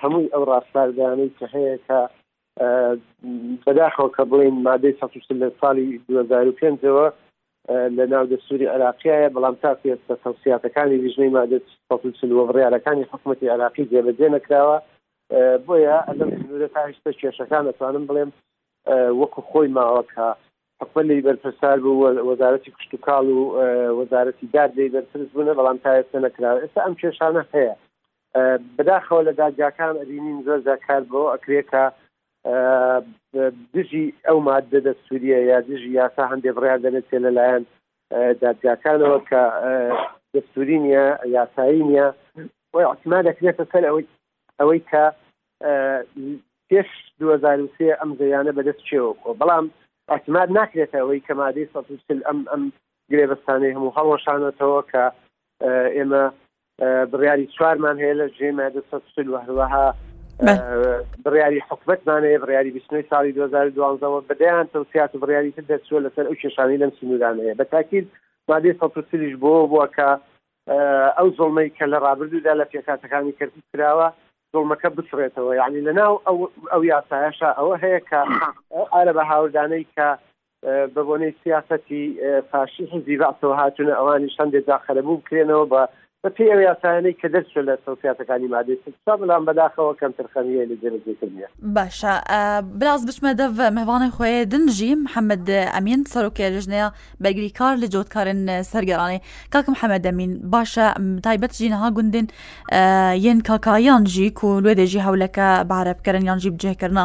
هەمووی ئەو ڕاسپاردانەی کە هەیە کە بەداخەوە کە بڵین مادەی لە ساڵی 2005ەوە لە ناو دەستوری عراقیایە بەڵام تا پێستە تەوسیاتەکانی لیژنەی مادە وە بڕارەکانی حکوومەتتی عراقی جێبەجێ نەکراوە بۆیە ئەلم سنوورە تا هشتە کێشەکان ئەتوانم بڵێم وەکو خۆی ماوەکە حکومە لی بەرپرسار بوو وەزارەتی کشتتوکاڵ و وەزارەتی داد لی بەرپرس بوونە بەڵام تا ئێستا نەکراوە ئێستا ئەم کێشانە هەیە بەداخەوە لە دادگاکان ئەبینین زۆر جار کار بەوە ئەکرێ کە دژی ئەو ماددە دەستوریە یا دژی یاسا هەندێک بڕیار دەنێتێ لەلایەن دادگاکانەوە کە دەستوری نیە یاسایی نیە بۆی عتما دەکرێتە سەر ئەوەی ئەوەی کە پێش 2023 ئەم زەیانە بەدەست چێوە بەڵام ئەتماد ناکرێتە ئەوەی کە مادەی سە ئەم ئەم گرێبەستانەی هەموو هەڵوەشانەتەوە کە ئێمە بڕیاری چوارمان هەیە لە ژێ مادە سەد چل و هەروەها بڕیاری حکومتمانەیە بڕیاری بیستنەی ساڵی 2012ەوە بەدەیان تەوسیات و بڕیاری تر دەرچووە لەسەر ئەو کێشانی لەم سنوورانەیە بە تاکیل مادەی سەلیش بۆ بووە کە ئەو زڵمەی کە لە ڕابردوودا لە پێکاتەکانی کردی کراوە زڵمەکە بسرێتەوە یعنی لەناو ئەو یاسایشا ئەوە هەیە کە ئارە بە هاوردانەی کە بە بۆنەی سیاسەتی فاشی حیزبی بەعسەوە هاتوونە، ئەوانیش هەندێک جار قەرەبوو بکرێنەوە بە بە پێی ئەو یاسایانەی کە دەرچووە لە تەوسیاتەکانی مادەی ست و چوار، بەڵام بەداخەوە کەم تەرخەمییە لە جێبەجێکردنیان. باشە براس بچمە دەڤ مەڤانە خوەێ دن ژی محمد ئەمین سەرۆکێ لژنەێ بەرگری کار لە جۆتکارن سەرگەرانێ کاک محمد ئەمین باشە تایبەت ژی نها گوندن یەن کاکایان ژی کو لێ دێژی هەولەکە بارە بکەرن یان ژی بجێکردنا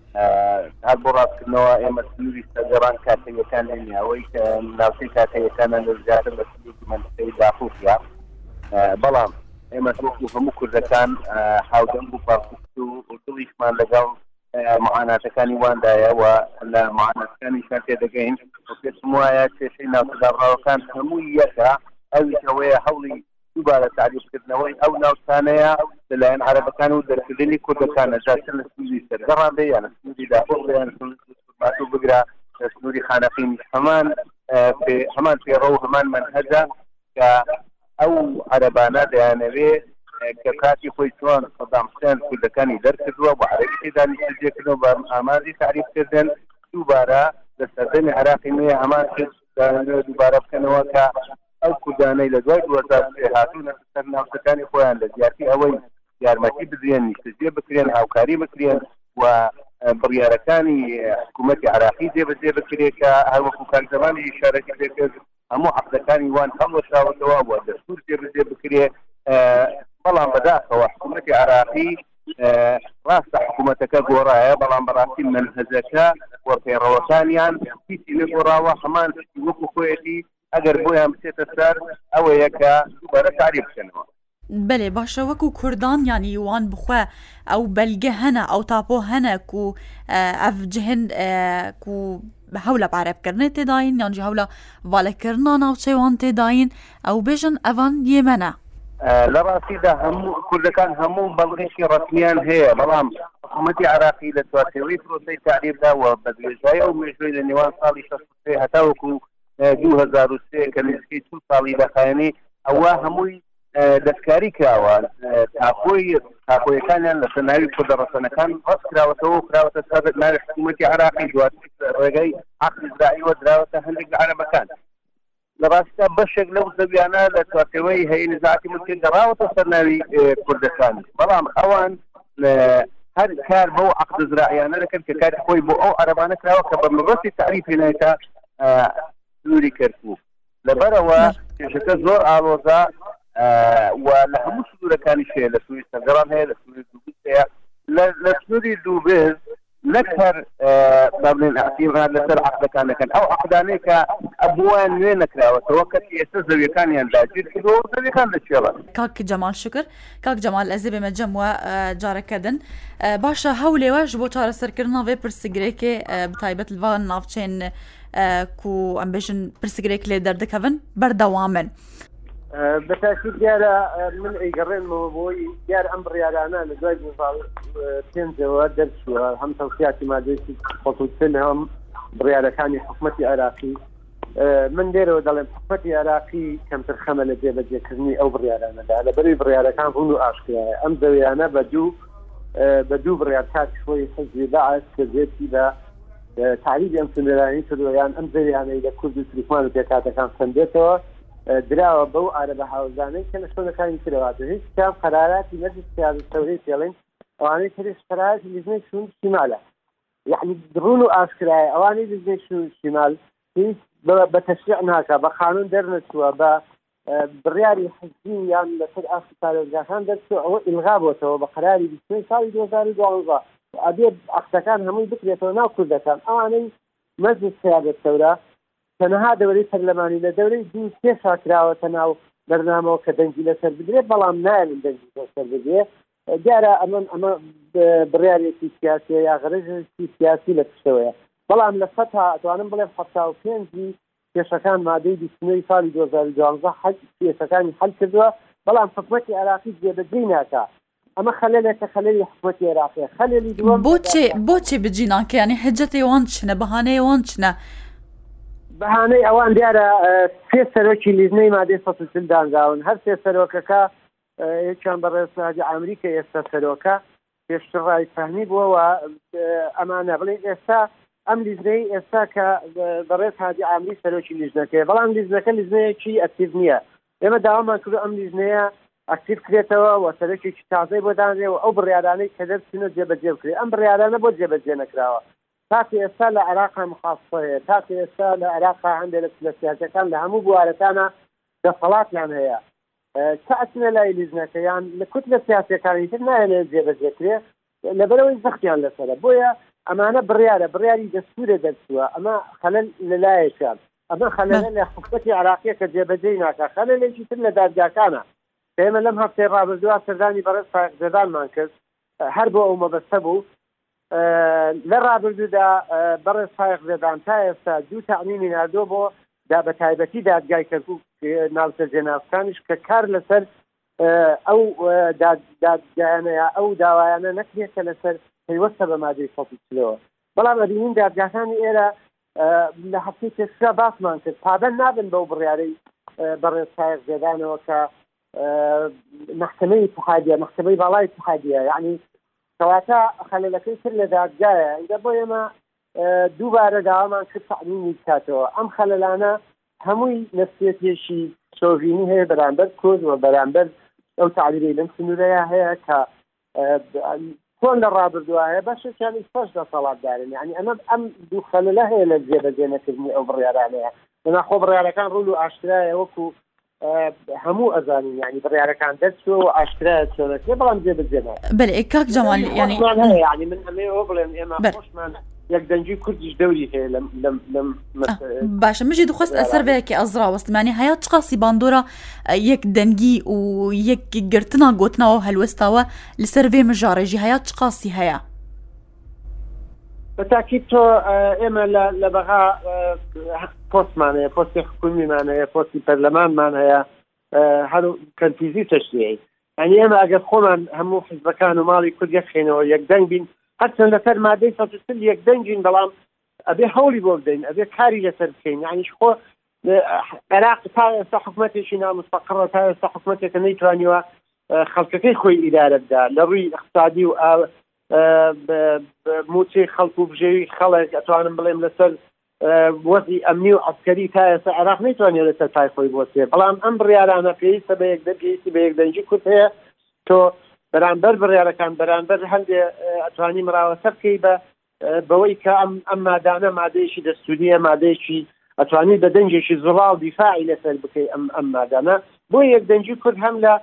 هەر بۆ ڕاستکردنەوە ئێمە سنووری سەرگەڕان کاکەییەکان نێنێ ئەوەی کە ناوچەی کاکەییەکانە لە زیاتر لە سنووری مەنتقەی داقووقە بەڵام ئێمە وەکو هەموو کوردەکان هاودەنگ و پاکوست و دڵیشمان لەگەڵ معاناتەکانی واندایە و لە معاناتەکانیشان تێدەگەین پێم وایە کێشەی ناوچە دابڕاوەکان هەمووی یەکە ئەویش ئەوەیە هەوڵی دووبارە تەعریب کردنەوەی ئەو ناوچانەیە لەلایەن عەرەبەکان و دەرکردنی کوردەکان نەجات چ لە سنووری سەرگەڕان بێ یا لە سنووری لاهوڕ بێ یان سنووری سورباتوو بگرە لە سنووری خانەقینیش هەمان هەمان پێڕەو و هەمان مەنهەجە کە ئەو عەرەبانە دەیانەوێ کە کاتی خۆی چۆن سەدام حسێن کوردەکانی دەرکردووە بە عەرەبی تێدا نیشتەجێکردنەوە بە ئامانجی تەعریبکردن دووبارە لە سەردەمی عێراقی نوێ هەمان شت دەیانەوێت دووبارە بکەنەوە کە ئەو کوردانەی لە دوای دوو هەزار و سێ هاتوونە سەر ناوچەکانی خۆیان لە جیاتی ئەوەی یارمەتی بدرێن نیشتەجێ بکرێن هاوکاری بکرێن و بڕیارەکانی حکوومەتی عێراقی جێبەجێ بکرێت کە هەروەکو کاک جەمالی ئیشارەتی پێ کرد هەموو عەقدەکانی وان هەڵوەشاوەتەوە و دەستوور جێبەجێ بکرێت بەڵام بەداخەوە حکوومەتی عێراقی ڕاستە حکوومەتەکە گۆڕایە بەڵام بەڕاستی منهزەکە وە پەیڕەوەکانیان هیچی نەگۆڕاوە هەمان وەکو خۆیەتی ئەگەر بۆیان بچێتە سەر ئەوەیە کە دووبارە تعری بکەنەوە بەێ باشە وەکو کوردان یانی یوان بخوا ئەو بەلگە هەنا ئەو تاپۆ هەنە و ئەف جهن و هەولە پارەبکردنێ تێداین یانجی هەولە ڤالەکردنا ناوچەوان تێداین ئەو بێژن ئەڤان یێمەنە. لە ڕاستیدا هەموو کوردەکان هەموو بەڵگەشی ڕەسمیان هەیە، بەڵام حکوومەتی عێراقی لە چوارچێوەی پرۆسەی تەعریبدا و بە درێژایی ئەو مێژووەی لە نێوان ساڵی شەست و سێ هەتاوەکوو دوو هەزار و سێ کە نزیکەی چل ساڵی لە خایەنی ئەوا هەمووی دەستکاری کراوە، تاپۆی تاپۆیەکانیان لە سەر ناوی کوردە ڕەسەنەکان ڕەت کراوەتەوە و خراوەتە سەر ناوی حکوومەتی عێراقی، دواتریش ڕێگای عەقدی زراعییەوە دراوەتە هەندێک لە عەرەبەکان. لە ڕاستیدا بەشێک لەو زەویانە لە چوارچێوەی هەیئەی نزاعاتی مولکیەت گەڕاوەتە سەر ناوی کوردەکان، بەڵام ئەوان هەر کار بەو عەقدە زراعییانە دەکەن کە کاری خۆی بۆ ئەو عەرەبانە کراوە کە بە مەبەستی تەعریب هێنایتە سنووری کەرکووک. لەبەرئەوە کێشەکە زۆر ئاڵۆزە و لە هەموو سنوورەکانیش هەیە، لە سنووری سەنگەڵان هەیە، لە سنووری دووبز هەیە، لە سنووری دووبز، نەک هەر با بڵێین ئەقدیم هات لەسەر عەقدەکان دەکەن، ئەو عەقدانەی کە بۆیان نوێ نەکراوەتەوە، کەچی ئێستا زەوییەکانیان داگیر کردووە و زەوییەکان دەچێڵن. کاک جەمال شوکر، کاک جەمال ئەزێ بێمە جەم وە جارە کەدن باشە هەولێ وە ژ بۆ چارەسەرکردنە ڤێ پرسگرێکێ بتایبەت ڤان ناڤچێن کو ئەم بێژن پرسگرێک لێ دەردەکەڤن بەردەوامن. بە تاکی دیارە من ئەیگەڕێنمەوە بۆی دیار ئەم بڕیارانە لە دوای پێنجەوە دەرچووە هەم تەوسیاتی مادەیەکی خۆتوتن هەم بڕیارەکانی حکوومەتتی عێراقی من لێرەوە دەڵێم حکوەتی عراقی کەمتر خەمە لە جێبەجێکردنی ئەو بڕارانەدا لە بەری بڕارەکان ڕون و ئاشکرایە ئەم زەویانە بە دوو بە دوو بڕار کات خۆی حزبی بەعس کردێتی بە تەعریبی ئەم سنوێرانەی کردووە یان ئەم زەویانەی لە کورد و تورکمان و پێکهاتەکان سەندێتەوە دراوە بەو عارەبە هاوزانەی کە لە شوێنەکانی ترەوە هاتوون هیچ کام قەراراتی مەجلس شیعە و شەورەی پێڵین ئەوانەی تریش قەراراتی لیژنەی شوون شیمالە یعنی ڕون و ئاشکرایە ئەوانەی لیژنەی شوون شیمال هیچ بە تەشریع ناکا بە قانون دەرنەچووە بە بڕیاری حزبی و یان لەسەر ئاستی پارێزگاکان دەرچوو ئەوە ئیلغا بۆتەوە بە قەراری بیست و پێنج ساڵی دوو هەزار و دوازدە و ئەبێ عەقدەکان هەمووی بکرێتەوە ناو کوردەکان ئەوانەی مەجلس قیادەت سەورە تەنها دەورەی پەرلەمانی لە دەورەی دوو و سێشا کراوەتە ناو بەرنامەوە کە دەنگی لەسەر بدرێ بەڵام نایەنن دەنگی لەسەر بدرێ دیارە ئەمەم ئەمە بڕیارێکی سیاسیە یا غەرەزێکی سیاسی لە پشتەوەیە بەڵام لە سەتا ئەتوانم بڵێم حەفتا و پێنجی کێشەکان مادەی بیست و نۆ ی ساڵی دوو هەزار و دوازدە حەل کێشەکانی حەل کردووە، بەڵام حکومەتی عێراقی جێبەجێی ناکا، ئەمە خەلەلێکە خەلەلی حکومەتی عێراقە، خەلەلی دووەم لە بۆچێ دادگا. بۆچێ بجی ناکە یانی حجەتێ وان چنە بەهانەیێ وان چنە؟ بەهانەی ئەوان دیارە سێ سەرۆکی لیژنەی مادەی سەد و چل دانراون هەر سێ سەرۆکەکە یەکیان بەڕێز سەعدی عامری کە ئێستا سەرۆکە پێشتر ڕای فەهمی بووە و ئەمانە بڵێ ئێستا ئەم لیزنەی ئێستا کە بەڕێز هادی ئامری سەرۆکی لیزنەکەی بەڵام لیزنەکە لیزنەیەکی ئەکتیڤ نییە ئێمە داوامان کردو ئەم لیزنەیە ئەکتیڤ کرێتەوە و سەرۆکێکی تازەی بۆ دانرێ و ئەو بڕیارانەی کە دەرچوونە جێبەجێ بکرێ ئەم بڕیارانە بۆ جێبەجێ نەکراوە تاکو ئێستا لە عێراقا مخاڵفە هەیە تاکو ئێستا لە عێراقا هەندێک لە سیاسەکان لە هەموو بوارەکانە دەسەڵاتیان هەیە کە ئەچنە لای لیژنەکەیان کوتلە سیاسیەکانی تر نایانەوێت جێبەجێکرێ لەبەرئەوەی زەختیان لەسەرە بۆیە ئەمانە بڕیارە بڕیاری دەستورە دەرچووە ئەمە خەلەل لەلایەکیان ئەمە خەلەلە لە حکومەتی عێراقیە کە جێبەجێی ناکا خەلەلێکی تر لە دادگاکانە کە ئێمە لەم هەفتەی ڕابردووە سەردانی بەڕێز فایق جەلالمان کرد هەر بۆ ئەو مەبەستە بوو لە ڕابردوودا بەڕێز فایق زێدان تا ئێستا دوو تەعمیمی ناردووە بۆ دا بە تایبەتی دادگای کەرکوک ناوچە جێناسکانیش کە کار لەسەر ئەو دادگایانەیە ئەو داوایانە نەکرێت کە لەسەر پەیوەستە بە مادەی سەلەوە بەڵام ئەبینین دادگاکانی ئێرە لە هەفتەی پێشرا باسمان کرد پابەن نابن بەو بڕیارەی بەڕێز فایق زێدانەوە کە مەحکەمەی اتحادیە مەحکەمەی باڵای اتحادیە یعنی کەواتە خەلەلەکەی تر لە دادگایە ئینجا بۆ ئێمە دووبارە داوامان کرد تەعمیمی بکاتەوە ئەم خەلەلانە هەمووی نەفسێتێکی شۆڤینی هەیە بەرامبەر کورد و بەرامبەر ئەو تعبیرەی لەم سنوورەیە هەیە کە چۆن لە ڕابردووا هەیە بەشێکیان ئیستاش دەسەڵاتدارن یانی ئەمە ئەم دوو خەلەلە هەیە لە جێبەجێ نەکردنی ئەو بڕیارانەیە دەناخۆ بڕیارەکان ڕوون و ئاشکرایە وەکو هەموو ئەزانین یانی بڕیارەکان دەرچوە و ئاشکرایە چۆنەکرێ بەڵام جێبەجێ نەکرێ کاک جەمال یانی یانی من ئەمێ ئەوە بڵێم ئێمە خۆشمان یەک دەنگی کوردیش دەوری هەیە لەم لەم لەم باشە مژی دخواست ئەسەر بەیەکی ئەزڕا وەستمانی هەیە چقاسی باندۆرە یەک دەنگی و یەک گرتنا گۆتنەوە هەلوەستاوە لەسەر بێ مژاڕێژی هەیە چ قاسی هەیە بەتاکی تۆ ئێمە لە بەغا پۆستمان هەیە پۆستی حکومیمان هەیە پۆستی پەرلەمانمان هەیە هەر کەنتیزی تەشتیایی ئەنی ئێمە ئەگەر خۆمان هەموو حزبەکان و ماڵی کورد یەکخێنەوە یەکدەنگ بین هەرچەند لەسەر مادەی سەسل یەکدەنگین بەڵام ئەبێ هەوڵی بۆ بدەین ئەبێ کاری لەسەر بکەین یانیش خۆ عێراق تا ئێستا حکوومەتێکی نامستەقڕە تا ئێستا حکوومەتێکە نەیتوانیوە خەڵکەکەی خۆی ئیدارە بدا لە ڕووی اقتصادی و موچەی خەڵک و بژێوی خەڵک ئەتوانم بڵێم لەسەر وەزی ئەمنی و عسکەری تا ئێستا عێراق نەیتوانێت لەسەر پای خۆی بۆسێ بەڵام ئەم بڕارانە پێویستە بە یەک دەپیویستی بە یەکدەنگی کورت هەیە تۆ بەرامبەر بڕارەکان بەرامبەر هەندێ ئەتوانی مراوەسە بکەی بە بەوەی کە ئەم ئەم مادانە مادەیەکی دەستوریە مادەیەکی ئەتوانی بە دەنگێکی زڵاو دیفاعی لەسەر بکەی ئەم ئەم مادانە بۆ یەک دەنگی کورد هەم لە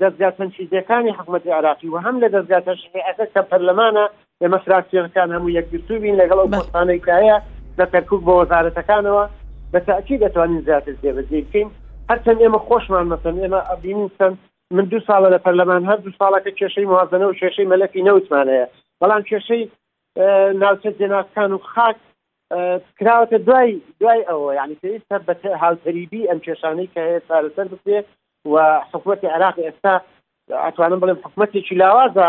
دەستگا تەنفیزیەکانی حکوومەتی عراقی و هەم لە دەستگا تەشریعەکە کە پەرلەمانە ئێمە فراکسیۆنەکان هەموو یەکگرتوو بین لەگەڵ ئەو پۆستانەی کایە لە کەرکک بۆ وەزارەتەکانەوە بە تاکی دەتوانین زیاتر جێبەجێ بکەین هەرچەند ئێمە خۆشمان مەسن ئێمە ئەبینین چەند من دوو ساڵە لە پەرلەمان هەر دوو ساڵەکە کێشەی موازنە و کێشەی مەلەفی نەوتمان هەیە بەڵام کێشەی ناوچە جێناسکان و خاک کراوەتە دوای دوای ئەوە یعنی پێویستە بە هاوتەریبی ئەم کێشانەی کە هەیە چارەسەر بکرێت و حکوومەتی عراق ئێستا ئەتوانم بڵێم حکوومەتێکی لاوازە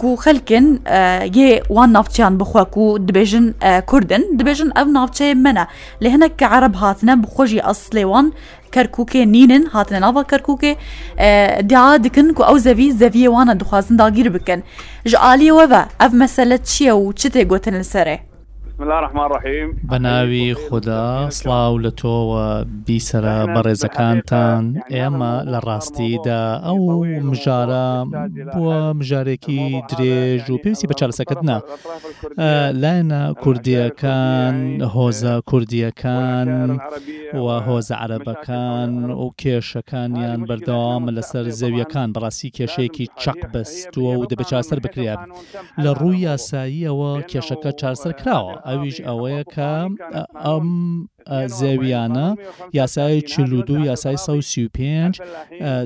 کو خەلکن یێ وان ناوچیان بخوا و دبێژن کوردن دبێژن ئەو ناوچەیە منە لە هەنێک کە عرب هاتنە بخۆشی ئەسلێوان کەرکووکێ نینن هاتنە ناوە کەرکووکێ دیا دکن و ئەو زەوی زەویە وانە دخوازن داگیر بکەن ژعاالیەوە بە ئەف مەسەلە چییە و چ تێ گوتن لەسەرێ بسم اللە الرحمن الرحیم بەناوی خودا سڵاو لە تۆوە بیسەرە بەڕێزەکانتان ئێمە لە ڕاستیدا ئەو مژارە بووە مژارێکی درێژ و پێویستی بە چارەسەکردە لایەنە کوردیەکان هۆزە کوردیەکان و هۆزە عەرەبەکان و کێشەکانیان بەردەوامە لەسەر زەویەکان بەڕاستی کێشەیەکی چەق بەستووە و دەبێت چاسەر بکرێت. لە ڕووی یاساییەوە کێشەکە چارسەر کراوە، ئەویش ئەوەیە کە ئەم زەوییانە یاسای چل و دوو، یاسای سەد و سی و پێنج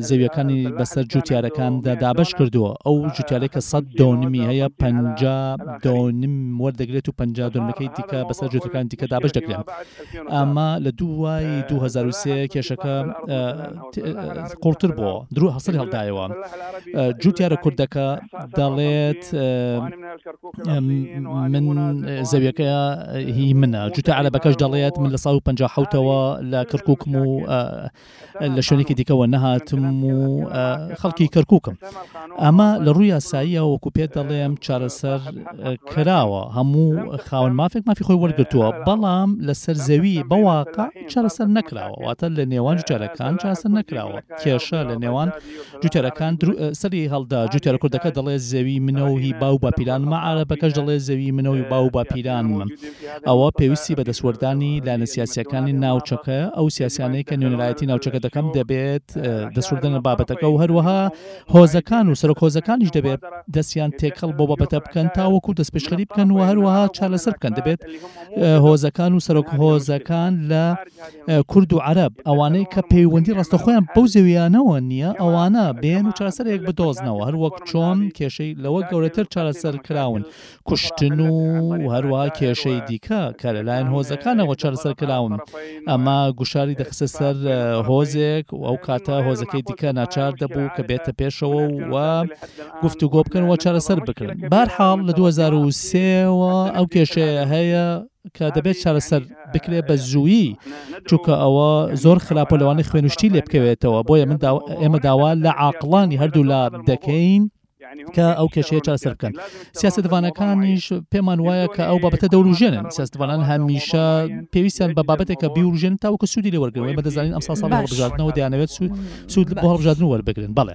زەوییەکانی بەسەر جووتیارەکاندا دابەش کردووە، ئەو جووتیارەی کە سەد دۆنمی هەیە پەنجا دۆنم وەردەگرێت و پەنجا دۆنمەکەی دیکە بەسەر جووتیارەکانی دیکە دابەش دەکرێن، ئەمە لە دوای دوو هەزار و سێ کێشەکە قوڵتر بۆ درو هەسڵی هەڵدایەوە جوتیارە کوردەکە دەڵێت من زەویەکە هی منە جوتە عە بەکەش دەڵێت من لە 1950ەوە لە کرکوکم و لە شوێنێکی دیکەوە نەهاتم و خەڵکی کەرکووکم ئەمە لە ڕووی یاساییە وەکو پێت دەڵێم چارەسەر کراوە هەموو خاون مافێک مافی خۆی وەرگتووە بەڵام لەسەر زەوی بەواقع چارەسەر نەکراوە واتە لە نێوان جوتیارەکان چاسە نەکراوە کێشە لە نێوان جوتیارەکان سەری هەڵدا جوتیارە کوردەکە دەڵێ زەوی منە و هی باو باپیران مە عربەکەش دەڵێ زەوی منە و باو باپیران من ئەوە پێویستی بە دەسوەردانی لایەنە سیاسەکانی ناوچەکە ئەو سیاسانەی کە نوێنەرایەتی ناوچەکە دەکەم دەبێت دەسوردنە بابەتەکە و هەروەها هۆزەکان و سەرۆک هۆزەکانیش دەبێت دەستیان تێکەڵ بۆ بابەتە بکەن تاوەکو دەست پێشخەری بکەن و هەروەها چارەسەر بکەن دەبێت هۆزەکان و سەرۆک هۆزەکان لە کورد و عەرەب ئەوانەی کە پەیوەندی ڕاستەخۆیان بەو زەویانەوە نییە ئەوانە بێن و چارەسەرێک بدۆزنەوە هەر وەک چۆن کێشەی لەوە گەورەتر چارەسەر کراون کوشتن و هەروە کێشەی دیکە کە لەلایەن هۆزەکانەوە چارەسەر کراون ئەمە گوشاری دەخسە سەر هۆزێک و ئەو کاتە هۆزەکەی دیکە ناچار دەبوو کە بێتە پێشەوە و گفتوگۆ بکەن و چارەسەر بکرن بارحاڵ لە 2023ەوە ئەو کێشەیە هەیە کە دەبێت چارەسەر بکرێ بە زوویی چونکە ئەوە زۆر خراپە لەوانی خوێنشتی لێ بکەوێتەوە بۆیە من ئێمە داوا لە عاقلانی هەردوو لا دەکەین کە ئەو کێشەیە چاسەر بکەن سیاستوانەکانیش پێمان وایە کە ئەو بابەتە دەوروژێنن سیاستوانان هەمیشە پێویستیان بە بابەتێکە بیوروژێن تاوکە سوودی لێوەرگەوەی بەدەزانین ئەم ساڵ بژاردنەوە دەیانەوێت سوود سوود بۆ هەڵبژاردن وەربگرن بەڵێ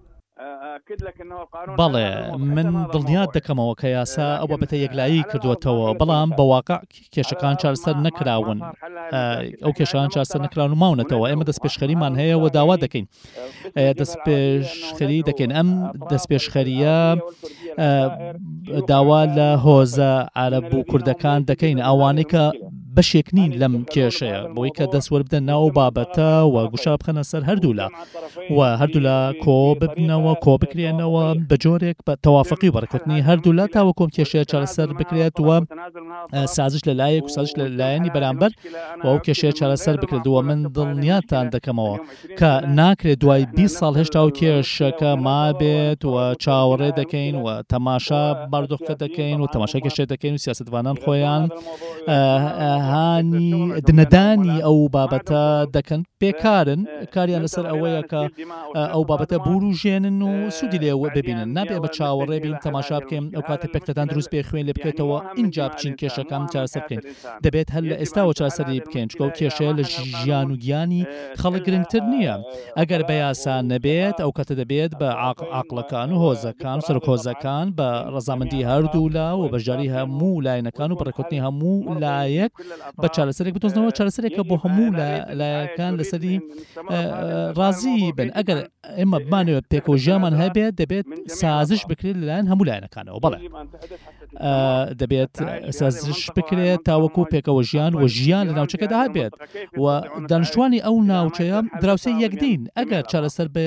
بەڵێ، من دڵنیات دەکەمەوە کە یاسا ئەو بابەتە یەکلایی کردووەتەوە، بەڵام بە واقع کێشەکان چارەسەر نەکراون. ئەو کێشەیان چارەسەر نەکراون و ماونەتەوە. ئێمە دەستپێشخەریمان هەیە و داوا دەکەین. دەستپێشخەری دەکەین. ئەم دەستپێشخەرییە داوا لە هۆزە عەرەب و کوردەکان دەکەین، ئەوانەی کە بەشێک نین لەم کێشەیە، بۆی کە دەست وەربدەن ناو ئەو بابەتە و گوشار بخەنە سەر هەردوولا. و هەردوولا کۆ ببنەوە کۆ بکرێنەوە بە جۆرێک بە تەوافەقی وەرکردنی هەردوولا تاوەکۆم کێشەیە چارەسەر بکرێت و سازش لە لایەک و سازش لە لایەنی بەرامبەر و ئەو کێشەیە چارەسەر بکرێت و من دڵنیاتان دەکەمەوە کە ناکرێت دوای بیست ساڵ هێشتا و کێشەکە مابێت و چاوەڕێ دەکەین و تەماشا باردۆخەکە دەکەین و تەماشا کێشێ دەکەین و سیاسەتڤانان خۆیان هانی دنەدانی ئەو بابەتە دەکەن پێکارن کاریان لەسەر ئەوەیە کە ئەو بابەتە بوروژێنن و سوودی لێ ببینن نابێ بە چاوەڕێ بین تەماشا بکەین ئەو کاتە پێکتەتان دروست بێ خوێن لێ بکەێتەوە ئینجا بچین کێشەکان چارەسەر بکەین دەبێت هەر لە ئێستاوە چارەسەری بکەین چکە ئەو کێشەیە لە ژیان و گیانی خەڵک گرنگتر نییە ئەگەر بە یاسا نەبێت ئەو کاتە دەبێت بە عاقڵ عاقڵەکان و هۆزەکان سەرۆک هۆزەکان بە ڕەزامەندی هەردوو لا و بەشداری هەموو لایەنەکان و بەڕێکوتنی هەموو لایەک بە چارەسەرێک بتۆزنەوە چارەسەرێکە بۆ هەموو لە لایەکان لەسەری ڕازی بن ئەگەر ئێمە بمانەوە پێکەوە ژیامان هەبێت دەبێت سازش بکرێت لەلایەن هەموو لایەنەکانەوە بەڵێ دەبێت سازش بکرێت تاوەکو پێکەوەژیان و ژیان لە ناوچەکەدا هەبێت و دانیشتوانی ئەو ناوچەیە دراوسێ یەکدین ئەگەر چارەسەر بە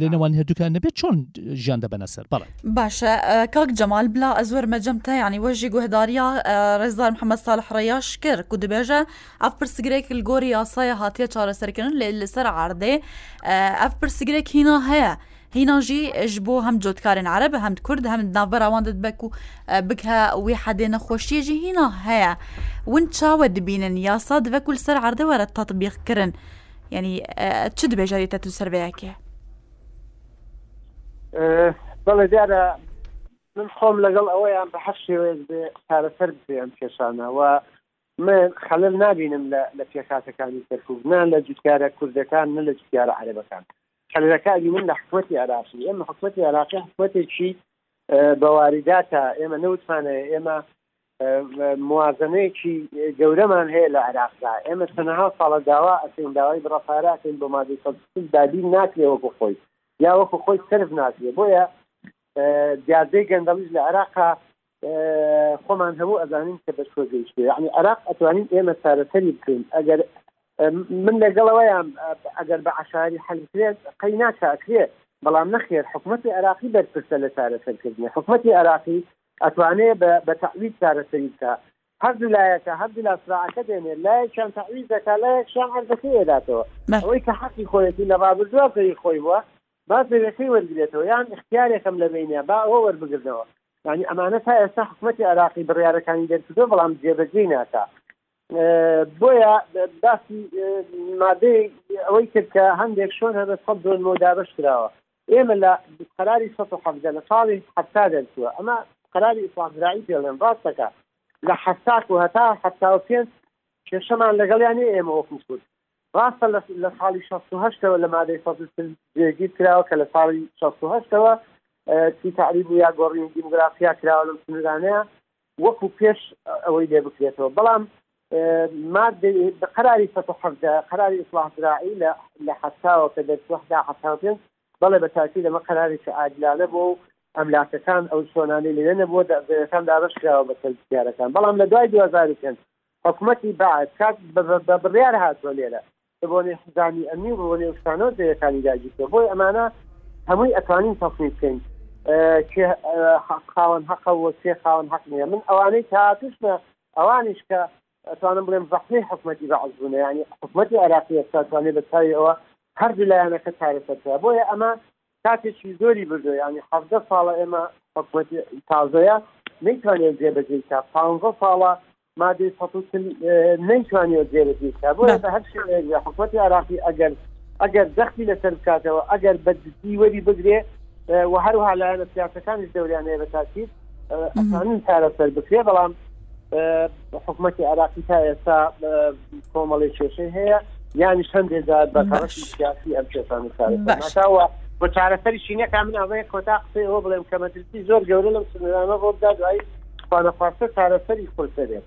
لێنەوان هەردووکان نەبێت چۆن ژیان دەبەنە سەر بەڵێ باشە کاک جەمال بلا ئەزوەر مەجەم تا ینی وەژی گوهداریا ڕێزدار محەممەد ساڵح ڕێیاش کرد و دبێژە ئەف پرسگرێک گۆری یاسایە هاتیە چارەسەرکردن لە لەسەر عردێ ئەف پرسگرێک هینا هەیە هینان ژی ژ بۆ هەم جۆتکارێن عەرەب هەم کورد هەم ناوبەر ئەوان دەت بەک و بکە وێ حەدێ نەخۆشیە ژی هینا هەیە ون چاوە دبینن یاسا دڤەکول سەر عردەوەرە تەطبیق کردن یعنی چ دبێژاری تەتل سەربەیەکێ بەڵێ دیارە من خۆم لەگەڵ ئەوەیان بە هەر شێوەیەک بێ چارەسەر بێ ئەم کێشانەوە من خەلەل نابینم لە لە پێکهاتەکانی کەرکوک نا لە جوتیارە کوردەکان نە لە جوتیارە عەرەبەکان خەلەلەکە ئەبینم لە حکومەتی عێراقی ئێمە حکومەتی عێراقی حکومەتێکی بە واریداتە ئێمە نەوتمان هەیە ئێمە موازەنەیەکی گەورەمان هەیە لە عێراقدا ئێمە چەنەها ساڵە داوا ئەکەین داوای بڕە پارە ئەکەین بۆ مادەی سەد دابین ناکرێ وەکو خۆی یا وەکو خۆی سرف ناکرێ بۆیە دیاردەی گەندەڵیش لە عێراقا خۆمان هەموو ئەزانین کە بە کوێ گەیشتووە یەعنی عێراق ئەتوانین ئێمە چارەسەری بکەین ئەگەر من لەگەڵەوەیان ئەگەر بە عەشاری حەل بکرێت قەی ناکا ئەکرێت بەڵام نەخێر حکوومەتی عێراقی بەرپرسە لە چارەسەرکردنی حکوومەتی عێراقی ئەتوانێت بە بە تەعویز چارەسەری بکە هەردوو لایەکە هەردوو لا سراعەکە دێنێ لایەکیان تەعویز دەکا لایەکشیان عەرزەکەی ئێداتەوە ئەوەی کە حەقی خۆیەتی لە ڕابردووە پێی خۆی بووە با زەویەکەی وەرگرێتەوە یان ئیختیارێکەم لە بەینە با ئەوە وەربگرنەوە یانی ئەمانە تا ئێستا حکومەتی عێراقی بڕیارەکانی دەرکردوە بەڵام جێبەجێی ناکا بۆیە باسی مادەی ئەوەی کرد کە هەندێک شوێن هەبێت سەد دۆنمەوە دابش کراوە ئێمە لە قەراری 1970 لە ساڵی حتا دەرچووە ئەمە قەراری ئیسلاح زراعی پێڵێن ڕاستەکە لە حساک و هەتا حتا و پێنج کێشەمان لەگەڵیانی ئێمە وەکو کورد ڕاستە لە ساڵی شەست و هەشت ەوە لە مادەی سەد و چل جێگیر کراوە کە لە ساڵی شەست و هەشت ەوە چی تەعریب و یا گۆڕینی دیموگرافیا کراوە لەم سنوورانەیە وەکو پێش ئەوەی لێ بکرێتەوە بەڵام مادەی قەراری سەد و حەڤدە قەراری ئیسڵاح زراعی لە حەفتاوە کە دەرچووە حەفتا حەفتا و پێنج بەڵێ بە تاکید ئەمە قەرارێکی عادلانە بووە و ئەملاکەکان ئەو چۆنانەی لەوێ نەبووە زەویەکان دابەش کراوە بەسەر جوتیارەکان بەڵام لە دوای دوو هەزار و پێنج حکومەتی بەعس کات بە بڕیار هاتوە لێرە بە بۆنەی حزامی ئەمنی و بە بۆنەی ئەوشتانەوە جێیەکانی داگیرکرد بۆیە ئەمانە هەموی ئەتوانین تەسنیف کەین کێ خاوەن حەقە و کێ خاوەن حەق نیە من ئەوانەی کە هاتوشنە ئەوانیش کە ئەتوانم بڵێم زەحمی حکومەتی بەعس بونە یانی حکومەتی عێراقی ئێستا توانێ بە چاوی ئەوە هەردو لایەنەکە چارەسەر بکا بۆیە ئەمە کاتێکی زۆری بردوە یانی حەڤدە ساڵە ئێمە حکومەتی تازەیە نەیتوانیوە جێبەجێی بکات پانزە ساڵە مادەی سەد و چل نەیتوانیوە جێبەجێی بکات بۆیە بە هەر شێوەیەک بێ حکومەتی عێراقی ئەگەر ئەگەر جەختی لەسەر بکاتەوە ئەگەر بە جدی وەری بگرێ و هەروها لایەنە سیاسەکانیش دەوریان هەیە بە تاکید ئەتوانین چارەسەر بکرێ بەڵام حکوومەتتی عراقی تا ئێستا کۆمەڵی کێشەی هەیە یانی هەندێک جار بە سیاسی ئەم کێشانە چارەسەرەوە بۆ چارەسەری چینەکە من ئەوەیە کۆتا قسەی ئەوە بڵێم کە مەترسی زۆر گەورە لەم سنرانە ڕۆبدا دوایی خوانەخواستە چارەسەری خۆسەرێت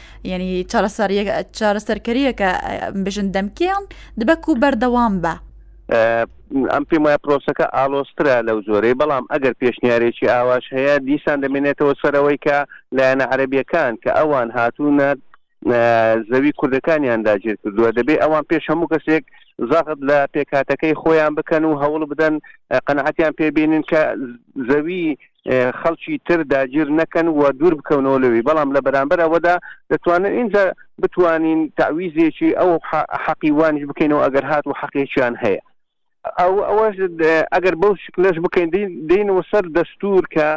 یعنی چارەسەرکەریەکە بژن دەمکیان دبەک و بەردەوام بە ئەم پێم وایە پرۆسەکە ئالۆسترا لەو جۆرەی بەڵام ئەگەر پێشنیارێکی ئاواش هەیە دیسان دەمێنێتەوە سەرەوەی کە لایەنە عەربیەکان کە ئەوان هاتوونە زەوی کوردەکانیان داگیر کردووە دەبێت ئەوان پێش هەموو کەسێک زاخت لە پێکاتەکەی خۆیان بکەن و هەوڵ بدەن قەنەحەتیان پێبینن کە زەوی خەڵکی تر داگیر نەکەن و دوور بکەونەوە لەوی بەڵام لە بەرامبەر ئەوەدا دەتوانن اینجا بتوانین تعویزێکی ئەو حەقی وانش بکەینەوە ئەگەر هات و حەقێکیان هەیە ئەو ئەوەش ئەگەر بەو شکلش بکەین دینەوە سەر دەستور کە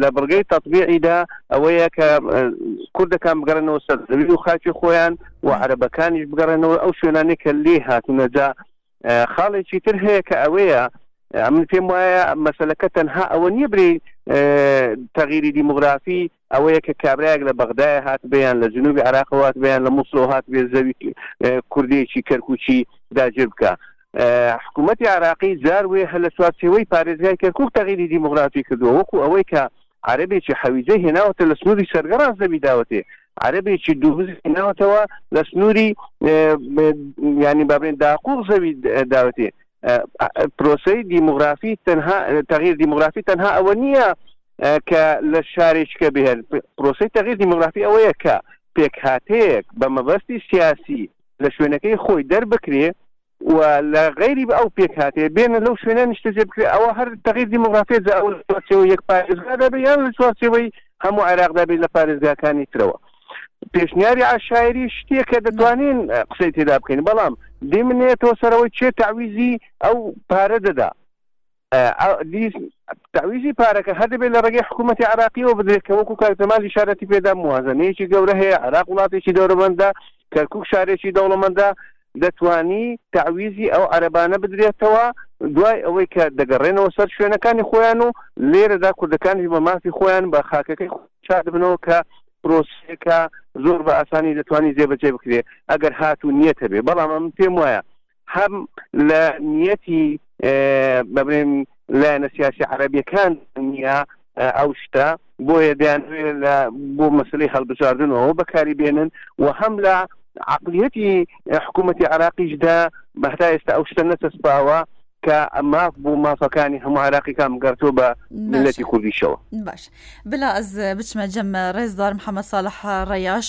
لە بڕگەی تەطبیعیدا ئەوەیە کە کوردەکان بگەڕنەوە سەر و خاکی خۆیان و عربەکانیش بگەڕێنەوە ئەو شوێنانی کە لێ هاتوونەجا خاڵێکی تر هەیە کە ئەوەیە من پێم وایە مەسلەکە تەنها ئەوە نییە بری تەغیری دیموگرافی ئەوەیە کە کابراایەک لە بەغدای هات بیان لە جنوبی عراقوات بیان لە مووسڵ هات بێ زەوی کوردێکی کەرکوچی داجر بکە حکوومەتتی عراقی جار وێ هە لە چوارچەوەی پارێزگای کەرکک تەغیری دیموگرافی کردووە وەکو ئەوەی کە عەرەبێکی حەویجەی هێناوەتە لە سنووری سەرگە ڕازدەبی داوەتێ عەرەبێکی دووزی هێناوەتەوە لە سنووری ینی بابێن داقوڵ زەوی داوەتێ پرۆسی دیموگرافی تەنها تەغیر دیموگرافی تەنها ئەوە نییە کە لە شارێککە بهێن پرۆسی تەغیر دیموگرافی ئەوەیە کە پێکهاتەیەک بە مەبەستی سیاسی لە شوێنەکەی خۆی دەربکرێ و لە غەیری بە ئەو پێکهاتەیە بێنە لەو شوێنە نیشتەجێ بکرێت، ئەوە هەر تەغییر دیمۆغرافییە جا ئەوە لە چوارچێوەی یەک پارێزگادا بێ یان لە چوارچێوەی هەموو عێراقدا بێ لە پارێزگاکانی ترەوە. پێشنیاری عشایری شتێک کە دەتوانین قسەی تێدا بکەین بەڵام دیمنێتەوە سەرەوەی چێ تعویزی ئەو پارە دەدا تەعویزی پارەکە هەر دەبێت لە ڕێگەی حکوومەتی عراقیەوە بدرێت کە وەکو کاکتەماز شارەتی پێدا موازنەیەکی گەورە هەیە عراق وڵاتێکی دەورەمەندە کەرکک شارێکی دەوڵەمەندە دەتوانی تعویزی ئەو عەربانە بدرێتەوە دوای ئەوەی کە دەگەڕێنەوە سەر شوێنەکانی خۆیان و لێرەدا کوردەکانی بە مافی خۆیان بە خاکەکەی شادبنەوە کە پرۆسیەکە زۆر بە ئاسانی دەتوانانی جێبەجێ بکرێ ئەگەر هات و نیەتە بێ بەڵام ئەم پێم وایە هەم لە نیەتی بە بڵێن لایەنە سیاسی عەرەبیەکان نیە ئەو شتە بۆیە دەیانوێ لە بۆ مەسلەی هەڵبژاردنەوە بەکاری بێنن و هەم لە عقلیەتی حکوومەتتی عراقیشدا بەهتا ئێستا ئەو شتە نەچەسپاوە کە ماف بوو مافەکانی هەموو عراقیەکان گەرتۆ بە ملەتی کوردیشەوە باش بلا ئەز بچمە جەمە ڕێزدار محەممە ساڵح ڕێیاش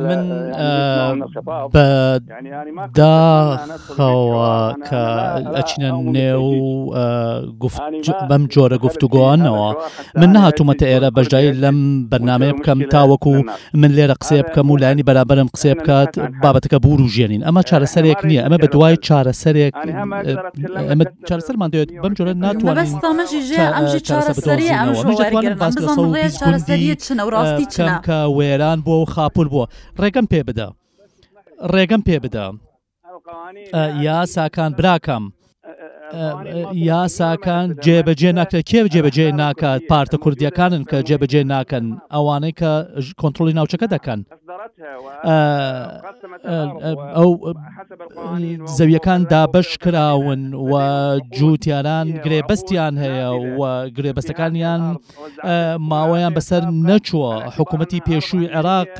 من بە داخەوە کە ئەچنە نێو بەم جۆرە گفتوگۆانەوە من نهاتومەتە ئێرە بەشداری لەم بەرنامەیە بکەم تاوەکو من لێرە قسەیە بکەم و لایەنی بەرابەرم قسەیە بکات بابەتەکە بوروژێنین ئەمە چارەسەرێک نییە ئەمە بە دوای چارەسەرێک چارەسەرمان دەوێت بەم جۆرە ناتوانین چارەسەربدۆزینەوە نەجەت وانم باس لە سەد و بیست گوندی بکەم کە وێران بووە و خاپور بووە ڕێگەم پێ بدە ڕێگەم پێ بدە یاساکان براکەم یاساکان جێبەجێ ناکرێت کێ جێبەجێ ناکات پارتە کوردیەکانن کە جێبەجێ ناکەن ئەوانەی کە کۆنتترۆلی ناوچەکە دەکەن ئەو زەویەکان دابش کراون و جووتیاران گرێبەستیان هەیە و گرێبەستەکانیان ماوەیان بەسەر نەچووە حکوومەتی پێشووی عێراق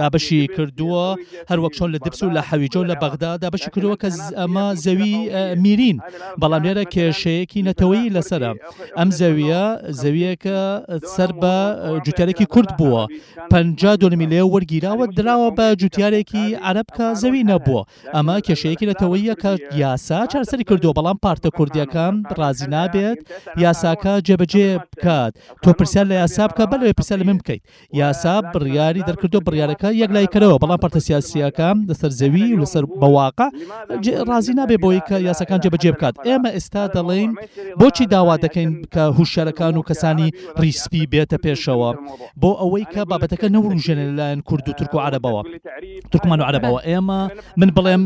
دابشی کردووە هەروەک چۆن لە دپس و لە حەویجۆ لە بەغدا دابشی کردووە کە ئەمە زەوی میرین بەڵام لێرە کێشەیەکی نەتەوەی لەسرە ئەم زەویە زەویەکە سەر بە جوتەرێکی کورد بووە پەنجا دۆنمی لێ وەرگیراوە دراوە بە جوتیارێکی عەرەب کە زەوی نەبووە ئەمە کێشەیەکی نەتەوەیە کە یاسا چارسەری کردو بەڵام پارتە کوردیەکان ڕازی نابێت یاساکە جێبەجێ بکات تۆ پرسیار لە یاسا بکە بەلێ پرسە لە من بکەیت یاسا بڕیاری دەرکردو بڕیارەکە یەک لای کەرەوە بەڵام پارتە سیاسیەکان لەسەر زەوی لەسەر بەواقع ڕازی نابێ بۆی کە یاساکان جێبەجێ بکات ئێمە ئێستا دەڵێین بۆچی داوا دەکەین کە هوشارەکان و کەسانی پڕی سپی بێتە پێشەوە بۆ ئەوەی کە بابەتەکە نەوروژێنە لەلایەن کورد و تورک و عربەوە تورکمان و عربەوە ئێمە من بڵێم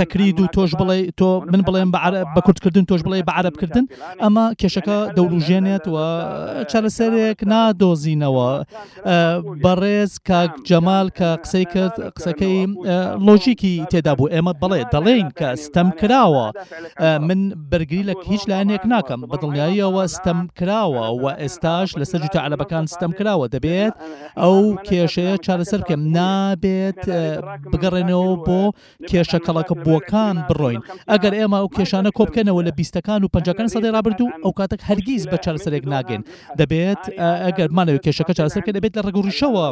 تەکرید و تۆش بڵێ تۆ من بڵێم بە کوردکردن تۆش بڵێ بە عربکردن ئەمە کێشەکە دەوروژێنێت و چارەسەرێک نادۆزینەوە بەڕێز کاک جەمال کە قسەی کرد قسەکەی لۆژیکی تێدا بوو ئێمە بەڵێ دەڵێین کە ستەم کراوە من بەرگری لە هیچ لایەنێک ناکەم بە دڵنیاییەوە ستەم کراوە و ئێستاش لەسەر جوتە عەلەبەکان ستەم کراوە دەبێت ئەو کێشەیە چارەسەر بکەم نابێت بگەڕێنەوە بۆ کێشە کەڵەکەبووەکان بڕۆین. ئەگەر ئێمە ئەو کێشانە کۆبکەینەوە لە بیستەکان و پەنجاکانی سەدەی ڕابردوو، ئەو کاتە هەرگیز بە چارەسەرێک ناگەین. دەبێت ئەگەر بمانەوێت کێشەکە چارەسەر بکەین، دەبێت لە ڕەگوڕیشەوە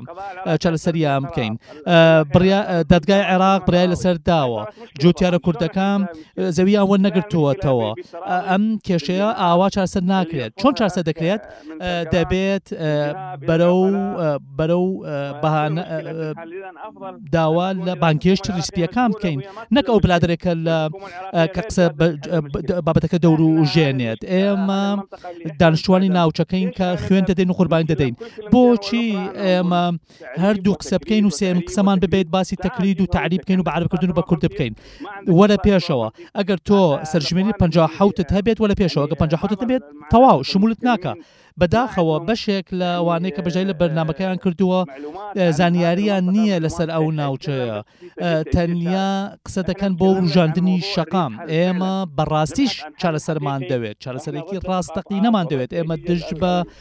چارەسەریان بکەین. بریا دادگای عێراق برای لەسەر داوە. جووتیارە کوردەکان زەوییان وەرنەگرتووەتەوە. ئەم کێشەیە ئاوا چارەسەر ناکرێت. چۆن چارەسەر دەکرێت؟ دەبێت بەرەو بەرەو داوا لە بانگهێشت ریسپیەکان بکەین نەک ئەو برادێکە لە کە قسە بابەتەکە دەور و ژێنێت ئێمە دانیشتوانی ناوچەکەین کە خوێن دەدەین و قوربانی دەدەین بۆچی ئێمە هەر دوو قسە بکەین و سێیەمین قسەمان ببێت باسی تەکرید و تەعریب بکەین و بە عەرەب کردن و بە کوردی بکەین وەرە پێشەوە ئەگەر تۆ سەرژمێری پەنجا حەوتت هەبێت وەرە پێشەوە ئەگەر پەنجا حەوتت نەبێت تەواو شمولت ناکا بەداخەوە بەشێک لە ئەوانەی کە بەژای لە بەرنمەکەیان کردووە زانیاریان نییە لەسەر ئەو ناوچەیە تەنیا قسە دەکەن بۆ وروژاندنی شەقام ئێمە بەڕاستیش چارەسەرمان دەوێت چارەسەرێکی ڕاستەقی نەمان دەوێت ئێمە دژ بە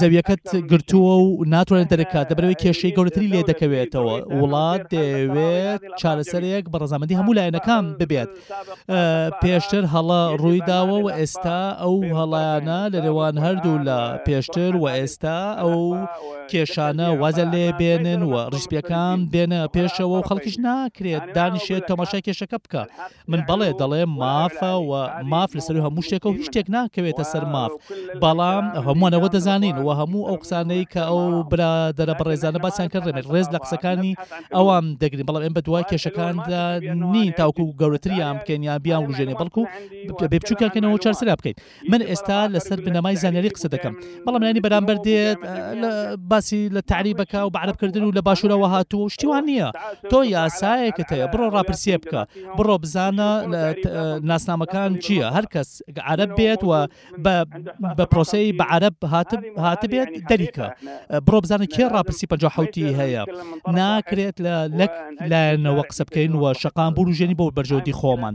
زەویەکەت گرتووە و ناتوانێت دەرکات دەبەرەوەی کێشەی گەورەتری لێ دەکەوێتەوە وڵات دەوێت چارەسەرێک بە ڕزامەندی هەموو لایەنەکان ببێت پێشتر هەڵە ڕووی داوە و ئێستا ئەو هەڵانە لە نێوان هەردوو لە پێشتر و ئێستا ئەو کێشانە وازە لێ بێنن و ڕیسپیەکان بێنە پێشەوە و خەڵکیش ناکرێت دانیشێت تەماشای کێشەکە بکە من بەڵێ دەڵێم مافە و ماف لەسەر هەموو شتێکە و هیچ شتێک ناکەوێتە سەر ماف بەڵام هەمووانەوە دەزانین و هەموو ئەو قسانەی کە ئەو برادرە بەڕێزانە باسیان کە ڕێمێت ڕێز لە قسەکانی ئەوان دەگرین بەڵام ئێم بە دوای کێشەکاندا نین تاوکو گەورەتریان بکەین یان بیان وژێنێ بەڵکو بێ بچووکەکەنەوە چارسرا بکەیت من ئێستا لەسەر بنەمای زانیاری قسە دەکەم بەڵام لانی بەرامبەر دێت باسی لە تعری بەکە و بەعربکردن و لە باشوورەوە هاتووە و شتیوان نییە تۆ یاسایەکە هەیە بڕۆ ڕاپرسیە بکە بڕۆ بزانە ناسنامەکان چییە هەر کەس عرب بێت و بە پرۆسی بە عرب هاتبێت دەریکە بڕۆ بزانە کێ ڕاپرسی پ حوتی هەیە ناکرێت لە لەک لایەنەوە قسە بکەین و شقام بوروژێنی بۆ بەرژەوەندی خۆمان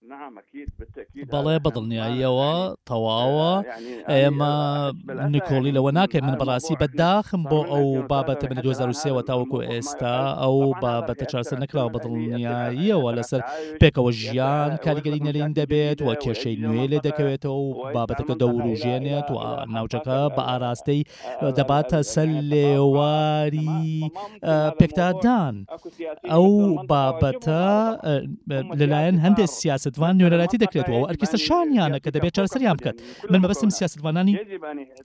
بەڵێ بە دڵنیاییەوە تەواوە ئێمە نکۆڵی لەوە ناکەین من بەڕاستی بە داخم بۆ ئەو بابەتە من دو سێوە تاوەکو ئێستا ئەو بابەتە چاسە نکراوە بە دڵنیاییەوە لەسەر پێکەوە ژیان کاریگەری نەرێن دەبێت و کێشەی نوێ لێ دەکەوێتەوە و بابەتەکە دەوروژێنێت و ناوچەکە بە ئاراستەی دەباتە سەر لێواری پێکدادان ئەو بابەتە لەلایەن هەندێک سیاستوان نوێنەراتی دەکرێتەوە و ئەرکیسە شانیانە کە دەبێت چارسەریان بکات من مەبەستم سیاستوانانی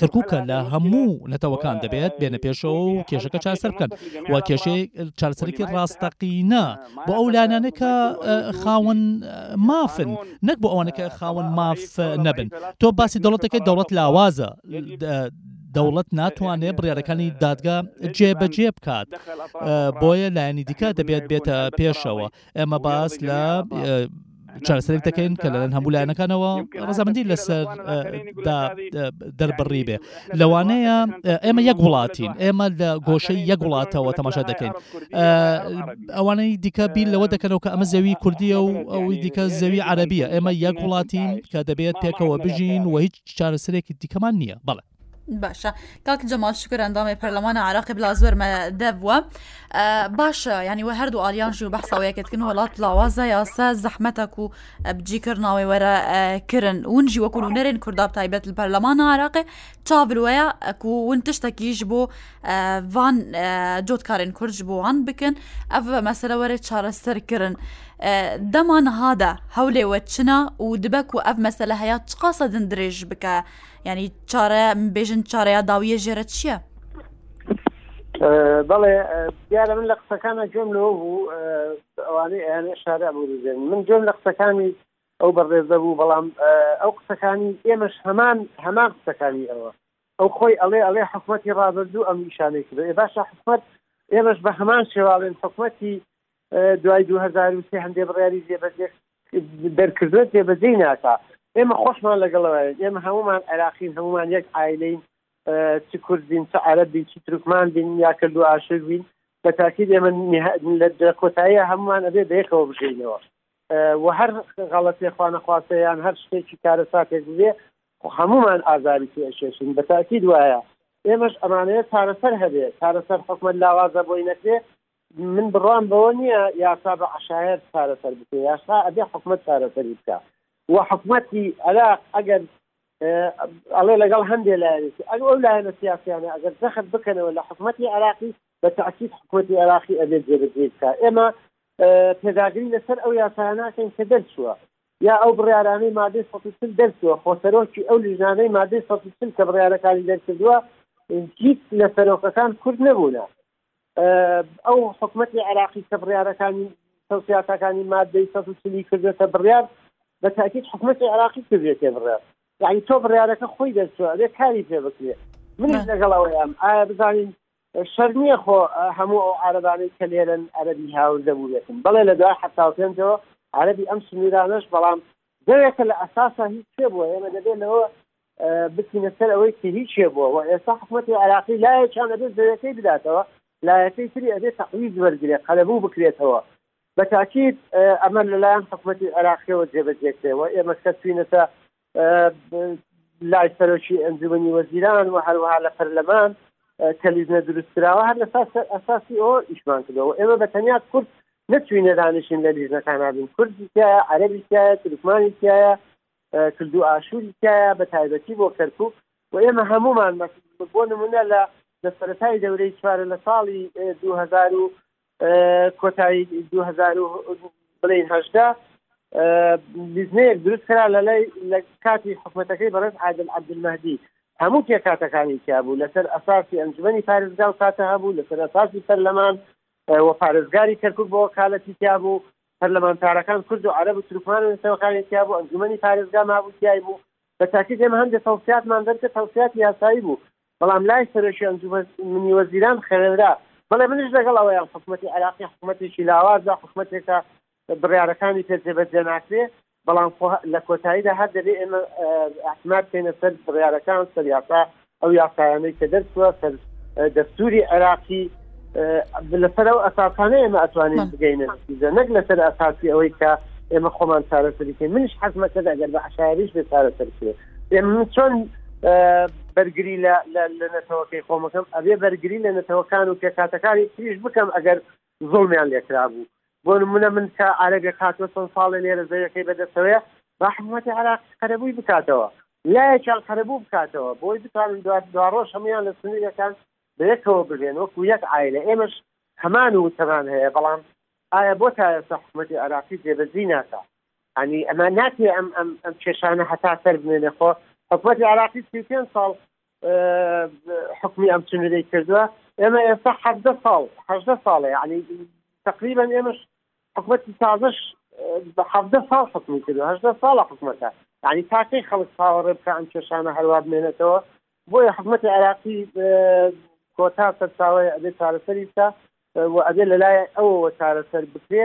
کەرکووکە لە هەموو نەتەوەکان دەبێت بێنە پێشەوە و کێشەکە چارسەر بکەن و کێشەی چارسەرێکی ڕاستەقینە بۆ ئەو لایەنانەکە خاون مافن نەک بۆ ئەوانەکە خاون ماف نەبن تۆ باسی دەوڵەتەکەی دەوڵەت لاوازە دەوڵەت ناتوانێت بڕارەکانی دادگا جێ بەجێ بکات بۆیە لایەنی دیکە دەبێت بێتە پێشەوە ئێمە باس لە چارەسەرێک دەکەین کە لەەن هەموو لایەنەکانەوە ڕزامەندی لەسەر دەربڕی بێ لەوانەیە ئێمە یەک وڵاتین ئێمە لە گۆشەی یەک وڵاتەوە تەماشا دەکەین ئەوانەی دیکە بیر لەوە دەکەنەوە کە ئەمە زەوی کوردیە و ئەوی دیکە زەوی عربیە ئێمە یەک وڵاتین کە دەبێت پێکەوە بژین و هیچ چارەسەرێکی دیکەمان نییە بەڵێ باشە کاک جەمال شکر ئەندامی پەرلەمانە عراقی بلا زۆر دەبووە باشە ینی وە هەردوو ئالیان ژوو بەحساوەیەکردن وڵات لاوازە یاسا زەحمەتەک و بجیکردناوەی وەرە کرن ونجی وەکو نەرێن کورداب تایبەت لە پەرلەمانە عراقی چاڤلوەیە ئەکو ون تشتەکیش بۆ ڤان جۆتکارێن کورج بۆوان بکەن ئەف بە مەسەرەوەێ چارەسەر کردن دەمان هادا هەولێوە چنا و دبەک و ئەف مەسەلە هەیە چقاسە دن درێژ بکە ینی چارە بێژن چارەیە داویە ژێرە چییە؟ بەڵێ دیارە من لە قسەکانە گوێم لەوە بوو ئەوانەی ئەیانە شارە بوروزێن من گوێم لە قسەکانی ئەو بەڕێزە بوو بەڵام ئەو قسەکانی ئێمەش هەمان هەمان قسەکانی ئەوە ئەو خۆی ئەڵێ ئەڵێ حکومەتی ڕابردوو ئەم ئیشانەی کردوە ئێ باشە حکومەت ئێمەش بە هەمان شێواڵێن حکومەتی دوای 2023 هەندێ بڕیاری جێبەجێ دەرکردوە جێبەجێی ناکا ئێمە خۆشمان لەگەڵەوەێن ئێمە هەمومان عێراقین هەمومان یەک ئایلین چ کورد بین چ عەرب بین چ ترکمان بین یا کەلو ئاشر بین بە تاکیید ئێمە لە کۆتاییە هەمومان ئەبێ بەیەکەوە بژینەوە و هەر غەڵەتێ خوانەخواستەیان هەر شتێکی کارەساتێک بێ خۆ هەموومان ئازاری پێ ئەکێشین بە تاکید وایە ئێمەش ئەمانەوێ چارەسەر هەبێ چارەسەر حکومەت لاوازە بۆی نەکرێ من بڕوام بەوە نییە یاسا بە عەشایەر چارەسەر بکرێ یاسا ئەبێ حکومەت چارەسەری بکا و حکومەتی عێراق ئەگەر ئەڵێ لەگەڵ هەندێ لایەنێتی ئەگ ئەو لایەنە سیاسیانە ئەگەر جەخت بکەنەوە لە حکومەتی عراقی بە تاکیید حکومەتی عراقی ئەبێت جێبەجێ بکە ئێمە پێداگری لەسەر ئەو یاسایاناکەین کە دەرچووە یا ئەو بڕیارانەی مادەی سەد و چل دەرچووە، خۆ سەرۆکی ئەو لیژنانەی مادەی سەد و چل کە بڕیارەکانی دەرکردووە هیچ لە سەرۆکەکان کورد نەبوونە. ئەو حکومەتی عێراقی کە بڕیارەکانی تەوسیاتاکانی مادەی سەد و چلی کردوێتە بڕیار بە تاکید حکومەتی عێراقی کردوێتێ بڕیار. یعنی تۆ بڕیارەکە خۆی دەرچووە ئەبێ کاری پێ بکرێ. منیش لەگەڵ ئەوەیام ئایا بزانین شەرت نیە خۆ هەموو ئەو عەرەبانەی کە لێرەن عەرەبی هاوردە بووبێتن بەڵێ لە دوای حەفتا و پێنج ەوە عەرەبی ئەم سنورانەش بەڵام دەوێکە لە ئەساسا هیچ کێ بووە ئێمە دەبێت لەوە بچینە سەر ئەوەی کە هیچ کێ بووە وە ئێستا حکومەتی عێراقی لایەکیان ئەبێت زەویەکەی بداتەوە لایەکەی تری ئەبێت تەقویز وەرگرێت قەلەبوو بکرێتەوە بە تاکید ئەمە لەلایەن حکومەتی عێراقیەوە جێبەجێ کرێ وە ئێمە کەچوینەتە لای سەرۆکی ئەنجومنی وەزیران و هەروەها لە پەرلەمان تەلیزنە دروستکراوە هەر لەساس ئەساسی ئەو ئیشمان کردەوە ئێمە بە تەنیا کورد نەچوی نەدانیشین لە لیزنەکان نابین کوردی تایە عەربی تایە ترکمانی تایە کردو ئاشووری تایە بە تایبەتی بۆ کەرکک و ئێمە هەمومان بۆ نمونە لە لە سەرەتای دەورەی چوارە لە ساڵی 2000 کۆتایی دوو هەزار و بڵێین هەژدە لیزنەیەک دروست کرا لە لای لە کاتی حکوومەتەکەی بەڕێز عادل عەبدولمەهدی هەموو پێکهاتەکانی تیا بوو لەسەر ئەساسی ئەنجومەنی پارێزگا و کاتە هەبوو لەسەر ئەساسی پەرلەمان و پارێزگاری کەرکک بۆ وەکالەتی تیا بوو پەرلەمانتارەکان کورد و عەرەب و تورکمان و نەتەوەکانی تیا بوو ئەنجومەنی پارێزگا مابوو تیای بوو بە تاکید ئێمە هەندێک تەوسیاتمان دەرکرد تەوسیاتی یاسایی بوو بەڵام لای سەرۆکی ئەنجوومەنی وەزیران خوێندرا بەڵێ منیش لەگەڵ ئەوەیام حکومەتی عێراقی حکومەتێکی لاوازە، حکومەتێکە بڕیارەکانی پێ جێبەجێ ناکرێ، بەڵام خۆ لە کۆتاییدا هەر دەبێ ئێمە ئیعتماد بکەینە سەر بڕیارەکان، سەر یاسا، ئەو یاسایانەی کە دەرچووە، سەر دەستووری عێراقی، لەسەر ئەو ئەساسانەی ئێمە ئەتوانین بگەینە نەتیجە، نەک لەسەر ئەساسی ئەوەی کە ئێمە خۆمان چارەسەری بکەین، منیش حەزم ئەکرد ئەگەر بە عەشایەریش بێ چارەسەر بکرێ. چۆن بەرگری لە نەتەوەکەی خۆمەکەم ئەبێ بەرگری لە نەتەوەکان و پێکاتەکانی تریش بکەم ئەگەر زۆڵمیان لێکرا بوو بۆ منە من کە عربێک هاتوە چەند ساڵە لێرە زەوەکەی بەدەستەوەە بەحمەتی عراق قەرەبووی بکاتەوە لایەکیان قەرەبوو بکاتەوە بۆی بتوانن دواڕۆژ هەمویان لە سنوورەکان بەیەکەوە بژێن وەکو یەک ئایلە ئێمەش هەمان و تەمان هەیە بەڵام ئایا بۆ تا ئێستا حکوومەتی عراقی جێبەجی ناکە یانی ئەمە ناکرێ ئەم ئەم ئەم کێشانە هەتا سەر بمێنێ خۆ حکوومەتی عراقی سی پێنج ساڵ حکومی ئەم چنرەی کردووە ئێمە ئێستا حەفدە ساڵ حەژدە ساڵێ یعنی تقریبا ئێمەش حکوومەتی تازەش بە حەفدە ساڵ حکومی کردو هەشدە ساڵە حکوومەتە یعنی تاکەی خەڵک چاوەڕێ بکە ئەم کێشانە هەروە بمێنێتەوە بۆیە حکوومەتی عراقی کۆتا سەرچاوی ئەبێ چارەسەری بکە و ئەبێ لەلای ئەوەوە چارەسەر بکرێ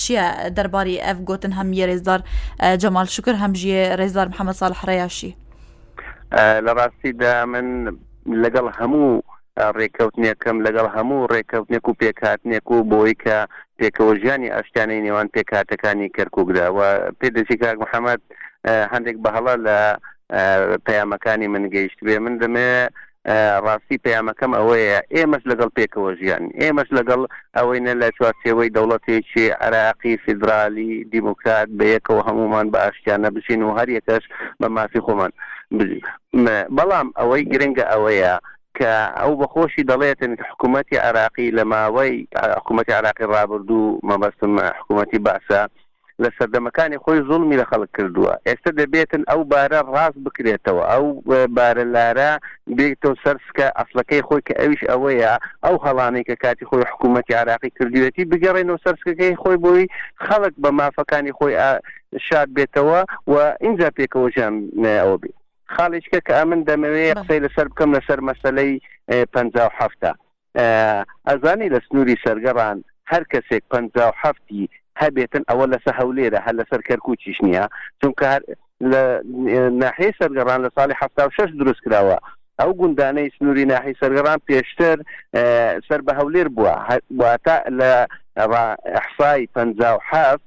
چیە دەرباری ئەف گوتن هەم یە رێزدار جەمال شکر هەمژیە رێزدار محەممەد ساڵح ڕێیاشی لە ڕاستیدا من لەگەڵ هەموو ڕێککەوتنێکم لەگەڵ هەموو ڕێککەوتنێک و پێکاتنێک و بۆی کە پێکەوە ژیانی ئاشتیانەی نێوان پێکاتەکانی کەرککدا و پێدەچی کاک محەممەد هەندێک بەهڵە لە پەیامەکانی من گەیشت بێ من دەمێ ڕاستی پەیامەکەم ئەوەیە ئێمەش لەگەڵ پێکەوە ژیان، ئێمەش لەگەڵ ئەوەی نە لە چوارچێوەی دەوڵەتێکی عێراقی فیدرالی دیموکرات بە یەکەوە هەموومان بە ئاشتیانە بژین و هەر یەکەش بە مافی خۆمان بژین. بەڵام ئەوەی گرنگە ئەوەیە کە ئەو بە خۆشی دەڵێتن کە حکوومەتی عێراقی لە ماوەی حکوومەتی عێراقی ڕابردوو، مەبەستم حکوومەتی بەعسە، لە سەردەمەکانی خۆی زوڵمی لە خەڵک کردووە ئێستا دەبێتن ئەو بارە ڕاست بکرێتەوە ئەو بارە لارە بێتەوە سەرسکە ئەسلەکەی خۆی کە ئەویش ئەوەیە ئەو هەڵانەی کە کاتی خۆی حکوومەتتی عراقی کردوێتی بگەڕێنەوە سەرسکەکەی خۆی بۆی خەڵک بە مافەکانی خۆی شاد بێتەوە و اینجا پێکەوە ژیان ئەوە بێت خاڵێکە کە ئەمن دەمەوێت قسەی لەسەر بکەم لەسەر مەسلەی پ هەفتە ئەزانی لە سنوری سەرگەڕان هەر کەسێک پەنجا و حەفت ی هەبێتن ئەوە لەسە هەولێرە هەر لەسەر کەرکوکیش نیە چونکە هەر لە ناحیەی سەرگەڕان لە ساڵی حەفتا و شەش دروست کراوە ئەو گوندانەی سنوری ناحی سەرگەڕان پێشتر سەر بە هەولێر بوە واتە لە ئەحسای پەنجا و حەفت